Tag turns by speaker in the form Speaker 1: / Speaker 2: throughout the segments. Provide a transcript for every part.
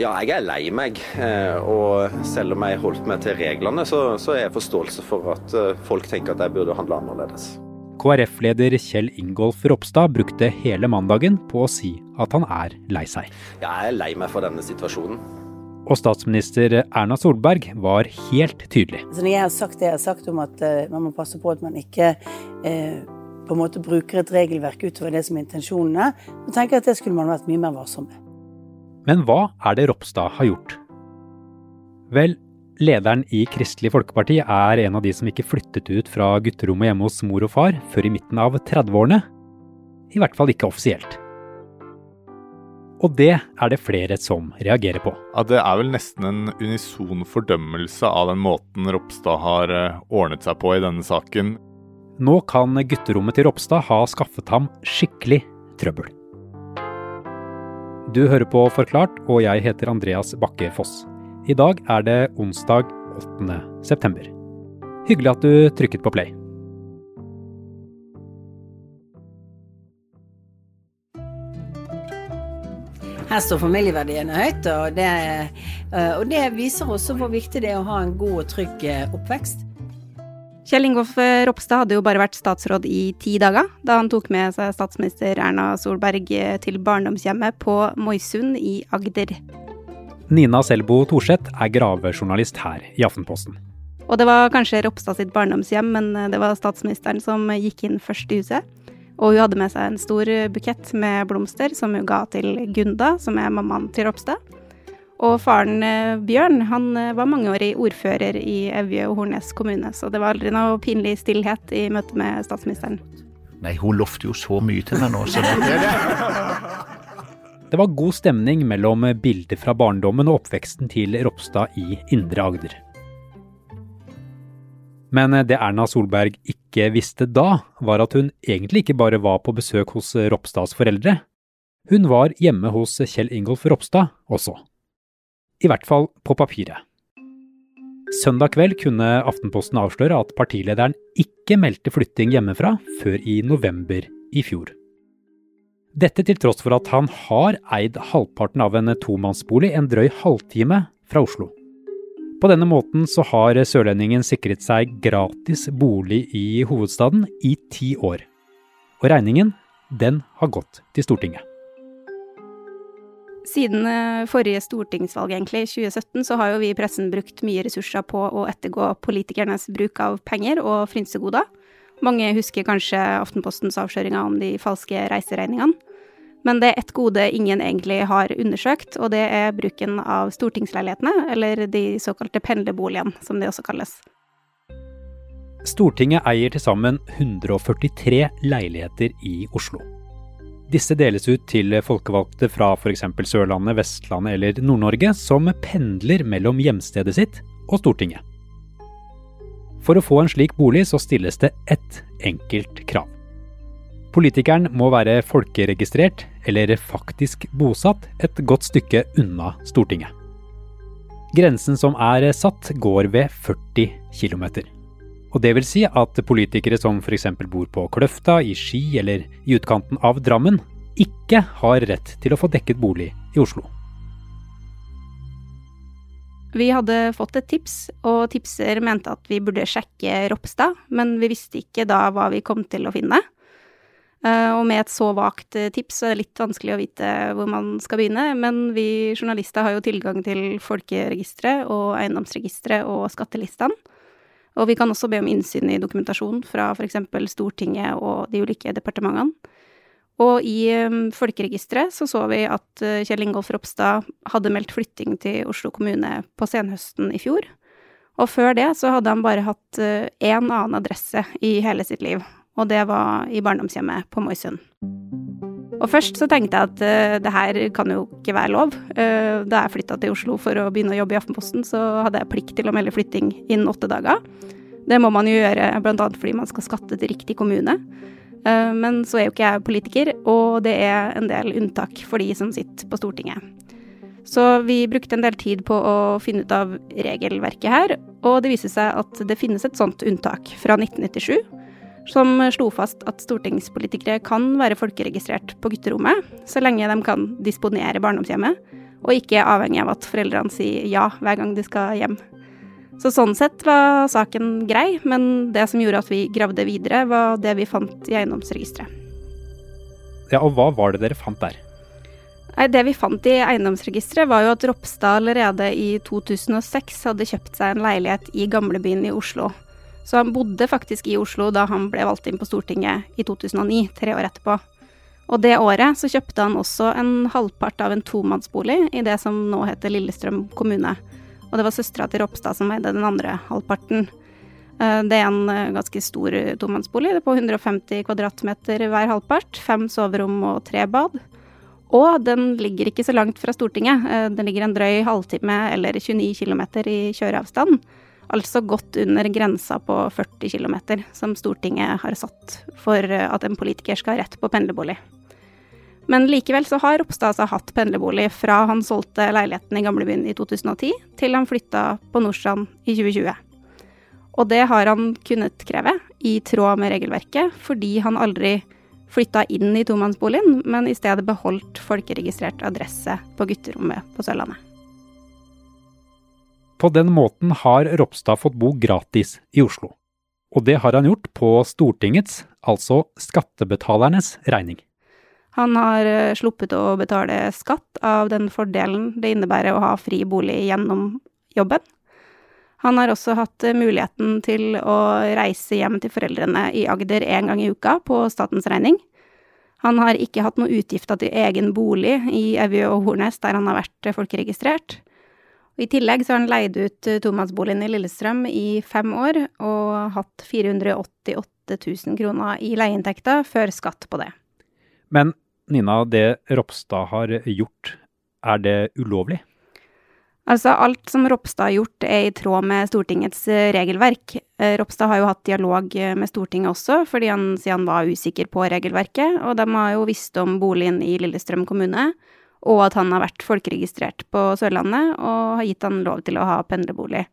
Speaker 1: Ja, jeg er lei meg. Og selv om jeg holdt meg til reglene, så, så er jeg forståelse for at folk tenker at jeg burde handle annerledes.
Speaker 2: KrF-leder Kjell Ingolf Ropstad brukte hele mandagen på å si at han er lei seg.
Speaker 1: Jeg er lei meg for denne situasjonen.
Speaker 2: Og statsminister Erna Solberg var helt tydelig.
Speaker 3: Så når jeg har sagt det jeg har sagt om at uh, man må passe på at man ikke eh, på en måte bruker et regelverk utover det som er intensjonene, så tenker jeg at det skulle man vært mye mer varsom med.
Speaker 2: Men hva er det Ropstad har gjort? Vel, lederen i Kristelig Folkeparti er en av de som ikke flyttet ut fra gutterommet hjemme hos mor og far før i midten av 30-årene. I hvert fall ikke offisielt. Og det er det flere som reagerer på.
Speaker 4: Ja, Det er vel nesten en unison fordømmelse av den måten Ropstad har eh, ordnet seg på i denne saken.
Speaker 2: Nå kan gutterommet til Ropstad ha skaffet ham skikkelig trøbbel. Du hører på Forklart, og jeg heter Andreas Bakke Foss. I dag er det onsdag 8. september. Hyggelig at du trykket på play.
Speaker 3: Her står familieverdiene høyt, og det, eh, og det, viser også hvor viktig det er å ha en god og trygg eh, oppvekst.
Speaker 5: Kjell Ingolf eh, Ropstad hadde jo bare vært statsråd i ti dager da han tok med seg statsminister Erna Solberg til barndomshjemmet på Moisund i Agder.
Speaker 2: Nina Selbo Thorseth er gravejournalist her i Aftenposten.
Speaker 5: Og det var kanskje Ropstad sitt barndomshjem, men det var statsministeren som gikk inn først i huset. Og hun hadde med seg en stor bukett med blomster som hun ga til Gunda, som er mammaen til Ropstad. Og faren eh, Bjørn han eh, var mangeårig ordfører i Evje og Hornnes kommune, så det var aldri noe pinlig stillhet i møte med statsministeren.
Speaker 6: Nei, hun lovte jo så mye til meg nå, så det det.
Speaker 2: Det var god stemning mellom bilder fra barndommen og oppveksten til Ropstad i Indre Agder. Men det Erna Solberg ikke visste da, var at hun egentlig ikke bare var på besøk hos Ropstads foreldre. Hun var hjemme hos Kjell Ingolf Ropstad også. I hvert fall på papiret. Søndag kveld kunne Aftenposten avsløre at partilederen ikke meldte flytting hjemmefra før i november i fjor. Dette til tross for at han har eid halvparten av en tomannsbolig en drøy halvtime fra Oslo. På denne måten så har sørlendingen sikret seg gratis bolig i hovedstaden i ti år. Og regningen, den har gått til Stortinget.
Speaker 5: Siden eh, forrige stortingsvalg, egentlig, 2017, så har jo vi i pressen brukt mye ressurser på å ettergå politikernes bruk av penger og frynsegoder. Mange husker kanskje Aftenpostens avsløringer om de falske reiseregningene. Men det er ett gode ingen egentlig har undersøkt, og det er bruken av stortingsleilighetene, eller de såkalte pendlerboligene, som de også kalles.
Speaker 2: Stortinget eier til sammen 143 leiligheter i Oslo. Disse deles ut til folkevalgte fra f.eks. Sørlandet, Vestlandet eller Nord-Norge, som pendler mellom hjemstedet sitt og Stortinget. For å få en slik bolig så stilles det ett enkelt krav. Politikeren må være folkeregistrert eller faktisk bosatt et godt stykke unna Stortinget. Grensen som er satt, går ved 40 km. Og det vil si at politikere som f.eks. bor på Kløfta, i Ski eller i utkanten av Drammen, ikke har rett til å få dekket bolig i Oslo.
Speaker 5: Vi hadde fått et tips, og tipser mente at vi burde sjekke Ropstad, men vi visste ikke da hva vi kom til å finne. Uh, og med et så vagt uh, tips er det litt vanskelig å vite hvor man skal begynne, men vi journalister har jo tilgang til folkeregisteret og eiendomsregisteret og skattelistene. Og vi kan også be om innsyn i dokumentasjon fra f.eks. Stortinget og de ulike departementene. Og i um, folkeregisteret så så vi at uh, Kjell Ingolf Ropstad hadde meldt flytting til Oslo kommune på senhøsten i fjor. Og før det så hadde han bare hatt én annen adresse i hele sitt liv, og det var i barndomshjemmet på Moisund. Og først så tenkte jeg at uh, det her kan jo ikke være lov. Uh, da jeg flytta til Oslo for å begynne å jobbe i Aftenposten, så hadde jeg plikt til å melde flytting innen åtte dager. Det må man jo gjøre bl.a. fordi man skal skatte til riktig kommune. Uh, men så er jo ikke jeg politiker, og det er en del unntak for de som sitter på Stortinget. Så vi brukte en del tid på å finne ut av regelverket her, og det viser seg at det finnes et sånt unntak fra 1997 som slo fast at stortingspolitikere kan være folkeregistrert på gutterommet, så lenge de kan disponere barndomshjemmet, og ikke er avhengig av at foreldrene sier ja hver gang de skal hjem. Så sånn sett var saken grei, men det som gjorde at vi gravde videre, var det vi fant i eiendomsregisteret.
Speaker 2: Ja, og hva var det dere fant der?
Speaker 5: Nei, Det vi fant i eiendomsregisteret, var jo at Ropstad allerede i 2006 hadde kjøpt seg en leilighet i gamlebyen i Oslo. Så han bodde faktisk i Oslo da han ble valgt inn på Stortinget i 2009, tre år etterpå. Og det året så kjøpte han også en halvpart av en tomannsbolig i det som nå heter Lillestrøm kommune. Og det var søstera til Ropstad som eide den andre halvparten. Eh, det er en eh, ganske stor tomannsbolig, det er på 150 kvadratmeter hver halvpart. Fem soverom og tre bad. Og den ligger ikke så langt fra Stortinget. Eh, den ligger en drøy halvtime eller 29 km i kjøreavstand. Altså godt under grensa på 40 km som Stortinget har satt for at en politiker skal ha rett på pendlerbolig. Men likevel så har Ropstad altså hatt pendlerbolig fra han solgte leiligheten i gamlebyen i 2010, til han flytta på Nordstrand i 2020. Og det har han kunnet kreve, i tråd med regelverket, fordi han aldri flytta inn i tomannsboligen, men i stedet beholdt folkeregistrert adresse på gutterommet på Sørlandet.
Speaker 2: På den måten har Ropstad fått bo gratis i Oslo. Og det har han gjort på Stortingets, altså skattebetalernes, regning.
Speaker 5: Han har eh, sluppet å betale skatt av den fordelen det innebærer å ha fri bolig gjennom jobben. Han har også hatt eh, muligheten til å reise hjem til foreldrene i Agder én gang i uka på statens regning. Han har ikke hatt noe utgifter til egen bolig i Evje og Hornnes, der han har vært eh, folkeregistrert. I tillegg så har han leid ut tomannsboligen i Lillestrøm i fem år, og hatt 488 000 kroner i leieinntekter før skatt på det.
Speaker 2: Men Nina, det Ropstad har gjort, er det ulovlig?
Speaker 5: Altså, alt som Ropstad har gjort er i tråd med Stortingets eh, regelverk. Eh, Ropstad har jo hatt dialog eh, med Stortinget også, fordi han sier han var usikker på regelverket. Og de har jo visst om boligen i Lillestrøm kommune, og at han har vært folkeregistrert på Sørlandet, og har gitt han lov til å ha pendlerbolig.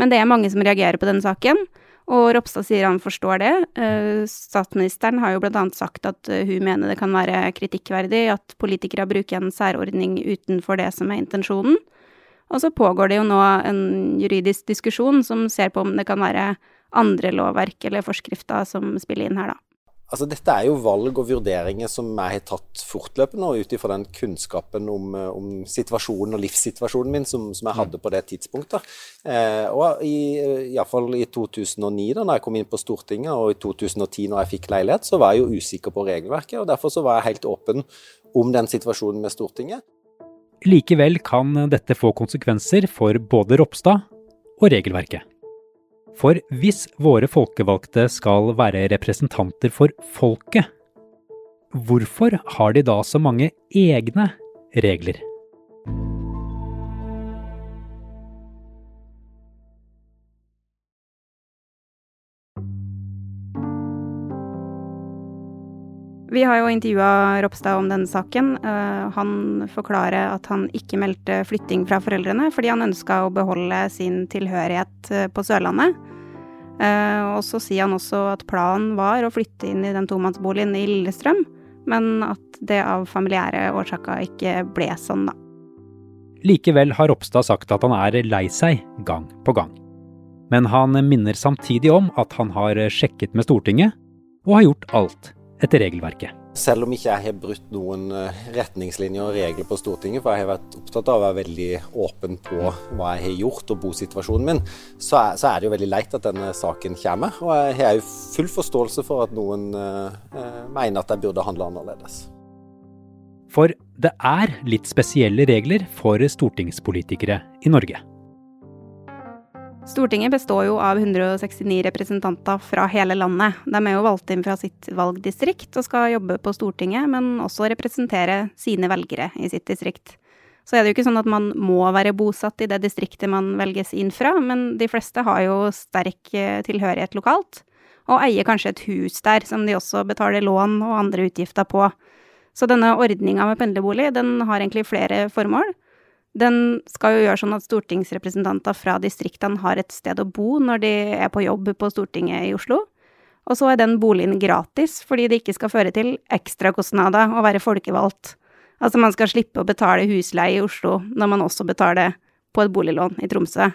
Speaker 5: Men det er mange som reagerer på denne saken. Og Ropstad sier han forstår det. Eh, statsministeren har jo bl.a. sagt at eh, hun mener det kan være kritikkverdig at politikere bruker en særordning utenfor det som er intensjonen. Og så pågår det jo nå en juridisk diskusjon som ser på om det kan være andre lovverk eller forskrifter som spiller inn her, da.
Speaker 1: Altså, dette er jo valg og vurderinger som jeg har tatt fortløpende, og ut ifra den kunnskapen om, eh, om, situasjonen og livssituasjonen min som, som jeg hadde på det tidspunktet. Eh, og i, iallfall i 2009, da når jeg kom inn på Stortinget, og i 2010 når jeg fikk leilighet, så var jeg jo usikker på regelverket. og Derfor så var jeg helt åpen om den situasjonen med Stortinget.
Speaker 2: Likevel kan dette få konsekvenser for både Ropstad og regelverket. For hvis våre folkevalgte skal være representanter for folket, hvorfor har de da så mange egne regler?
Speaker 5: Vi har jo intervjua Ropstad om denne saken. Eh, han forklarer at han ikke meldte flytting fra foreldrene fordi han ønska å beholde sin tilhørighet eh, på Sørlandet. Eh, og så sier han også at planen var å flytte inn i den tomannsboligen i Lillestrøm, men at det av familiære årsaker ikke ble sånn, da.
Speaker 2: Likevel har Ropstad sagt at han er lei seg gang på gang. Men han minner samtidig om at han har sjekket med Stortinget, og har gjort alt etter regelverket.
Speaker 1: Selv om ikke jeg har brutt noen eh, retningslinjer og regler på Stortinget, for jeg har vært opptatt av å være veldig åpen på hva jeg har gjort og bosituasjonen min, så er, så er det jo veldig leit at denne saken kommer. Og jeg har jo full forståelse for at noen eh, eh mener at jeg burde handle annerledes.
Speaker 2: For det er litt spesielle regler for stortingspolitikere i Norge.
Speaker 5: Stortinget består jo av 169 representanter fra hele landet. De er jo valgt inn fra sitt valgdistrikt og skal jobbe på Stortinget, men også representere sine velgere i sitt distrikt. Så er det jo ikke sånn at man må være bosatt i det distriktet man velges inn fra, men de fleste har jo sterk eh, tilhørighet lokalt, og eier kanskje et hus der som de også betaler lån og andre utgifter på. Så denne ordninga med pendlerbolig, den har egentlig flere formål. Den skal jo gjøre sånn at stortingsrepresentanter fra distriktene har et sted å bo når de er på jobb på Stortinget i Oslo. Og så er den boligen gratis, fordi det ikke skal føre til ekstrakostnader å være folkevalgt. Altså man skal slippe å betale husleie i Oslo når man også betaler på et boliglån i Tromsø.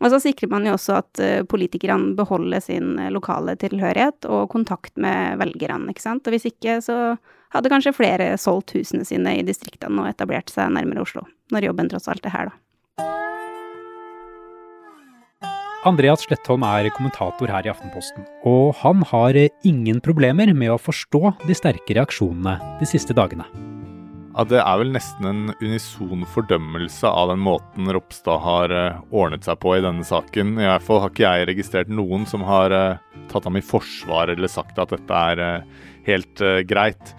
Speaker 5: Og så sikrer man jo også at uh, politikerne beholder sin uh, lokale tilhørighet og kontakt med velgerne, ikke sant. Og hvis ikke, så hadde kanskje flere solgt husene sine i distriktene og etablert seg nærmere Oslo, når jobben tross alt er her, da.
Speaker 2: Andreas Slettholm er kommentator her i Aftenposten, og han har ingen problemer med å forstå de sterke reaksjonene de siste dagene.
Speaker 4: Ja, Det er vel nesten en unison fordømmelse av den måten Ropstad har eh, ordnet seg på i denne saken. I hvert fall har ikke jeg registrert noen som har eh, tatt ham i forsvar eller sagt at dette er eh, helt greit.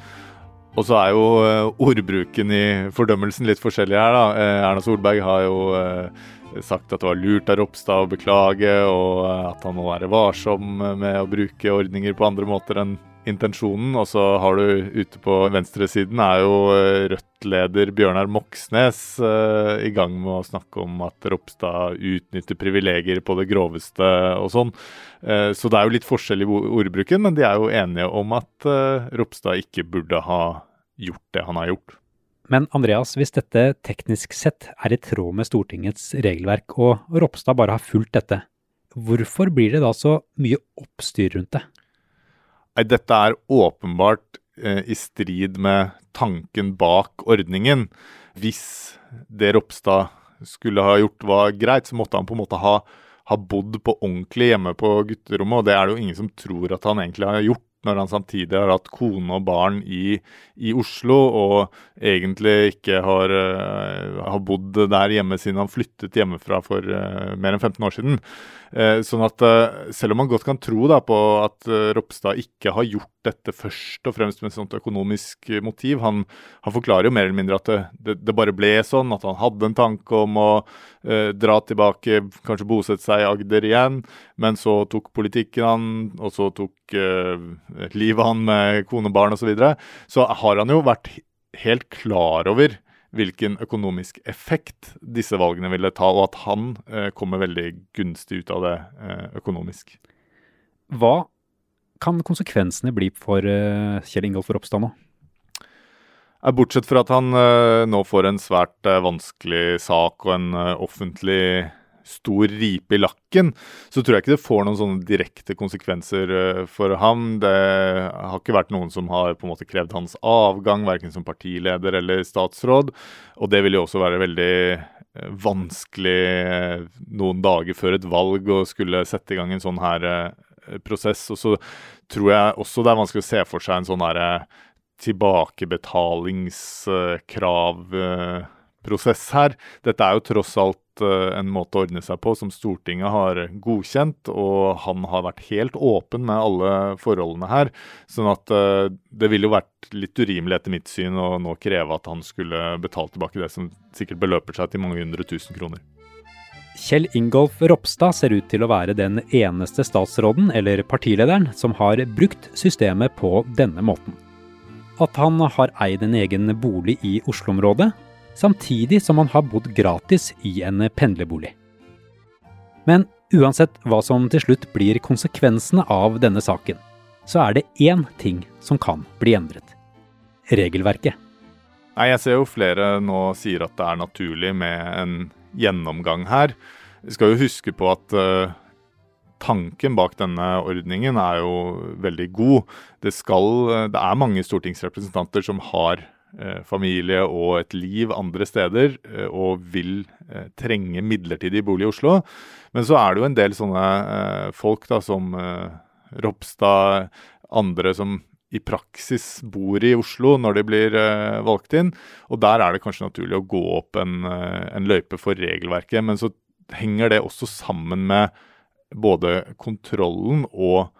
Speaker 4: Og så er jo ordbruken i fordømmelsen litt forskjellig her, da. Erna Solberg har jo sagt at det var lurt av Ropstad å beklage, og at han må være varsom med å bruke ordninger på andre måter enn intensjonen. Og så har du ute på venstresiden er jo eh, Rødt-leder Bjørnar Moxnes uh, i gang med å snakke om at Ropstad utnytter privilegier på det groveste og sånn. Uh, så det er jo litt forskjell i ordbruken, men de er jo enige om at Ropstad ikke burde ha gjort det han har gjort.
Speaker 2: Men Andreas, hvis dette teknisk sett er i tråd med Stortingets regelverk, og Ropstad bare har fulgt dette, hvorfor blir det da så mye oppstyr rundt det?
Speaker 4: Nei, dette er åpenbart eh, i strid med tanken bak ordningen. Hvis det Ropstad skulle ha gjort var greit, så måtte han på en måte ha, ha bodd på ordentlig hjemme på gutterommet, og det er det jo ingen som tror at han egentlig har gjort når han samtidig har hatt kone og barn i, i Oslo, og egentlig ikke har, uh, har, bodd der hjemme siden han flyttet hjemmefra for uh, mer enn 15 år siden. Uh, sånn at selv om man godt kan tro da, på at Ropstad ikke har gjort dette først og fremst med et sånt økonomisk motiv, han, han forklarer jo mer eller mindre at det, det, det, bare ble sånn, at han hadde en tanke om å dra tilbake, kanskje bosette seg i Agder igjen, men så tok politikken han, og så tok livet han med kone og barn osv., så, videre, så har han jo vært helt klar over hvilken økonomisk effekt disse valgene ville ta, og at han eh, kommer veldig gunstig ut av det eh, økonomisk.
Speaker 2: Hva kan konsekvensene bli for eh, Kjell Ingolf Ropstad nå?
Speaker 4: Bortsett fra at han eh, nå får en svært eh, vanskelig sak og en eh, offentlig stor ripe i lakken, så tror jeg ikke det får noen sånne direkte konsekvenser uh, for ham. Det har ikke vært noen som har på en måte krevd hans avgang, verken som partileder eller statsråd. Og det vil jo også være veldig uh, vanskelig uh, noen dager før et valg å skulle sette i gang en sånn her prosess. Og så tror jeg også det er vanskelig å se for seg en sånn her tilbakebetalingskrav prosess her. Dette er jo tross alt en måte å ordne seg på som Stortinget har godkjent, og han har vært helt åpen med alle forholdene her. Sånn at uh, det ville jo vært litt urimelig etter mitt syn å nå kreve at han skulle betale tilbake det som sikkert beløper seg til mange hundre tusen kroner.
Speaker 2: Kjell Ingolf Ropstad ser ut til å være den eneste statsråden eller partilederen som har brukt systemet på denne måten. At han har eid en egen bolig i Oslo-området, samtidig som han har bodd gratis i en pendlerbolig. Men uansett hva som til slutt blir konsekvensene av denne saken, så er det én ting som kan bli endret. Regelverket.
Speaker 4: Nei, Jeg ser jo flere nå sier at det er naturlig med en gjennomgang her. Vi skal jo huske på at uh, tanken bak denne ordningen er jo veldig god. Det, skal, det er mange stortingsrepresentanter som har Eh, familie og et liv andre steder, eh, og vil eh, trenge midlertidig bolig i Oslo. Men så er det jo en del sånne folk da, som Ropstad, andre som i praksis bor i Oslo når de blir valgt inn. Og der er det kanskje naturlig å gå opp en, en løype for regelverket. Men så henger det også sammen med både kontrollen og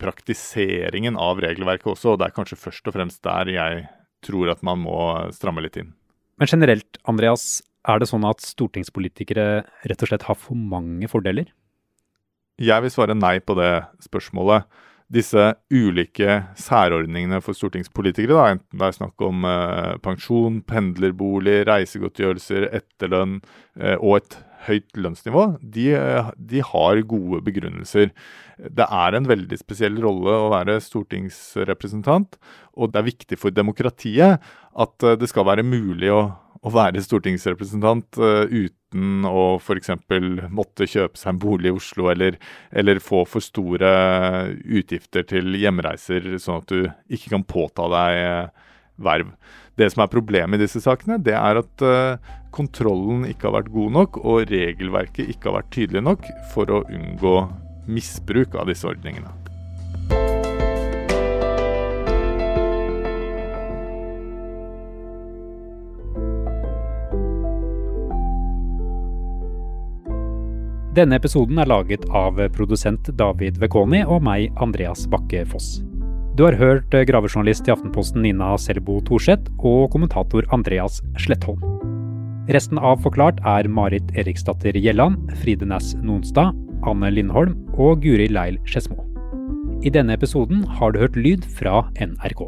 Speaker 4: praktiseringen av regelverket også. Og det er kanskje først og fremst der jeg tror at man må stramme litt inn.
Speaker 2: Men generelt, Andreas, er det sånn at stortingspolitikere rett og slett har for mange fordeler?
Speaker 4: Jeg vil svare nei på det spørsmålet. disse ulike særordningene for stortingspolitikere, da, enten det er snakk om eh, pensjon, pendlerbolig, reisegodtgjørelser, etterlønn eh, og et høyt lønnsnivå, de, eh, de, har gode begrunnelser. Det er en veldig spesiell rolle å være stortingsrepresentant, og det er viktig for demokratiet at eh, det skal være mulig å, å være stortingsrepresentant uh, uten å f.eks. måtte kjøpe seg en bolig i Oslo, eller, eller, få for store utgifter til hjemreiser, sånn at du ikke kan påta deg verv. Det som er problemet i disse sakene, det er at uh, kontrollen ikke har vært god nok, og regelverket ikke har vært tydelig nok for å unngå misbruk av disse ordningene.
Speaker 2: Denne episoden er laget av produsent David Vekoni og meg, Andreas Bakke Foss. Du har hørt eh, gravejournalist i Aftenposten Nina Selbo Thorseth og kommentator Andreas Slettholm. Resten av Forklart er Marit Eriksdatter Gjelland, Fride Næss Nonstad, Anne Lindholm og Guri Leil Skedsmo. I denne episoden har du hørt lyd fra NRK.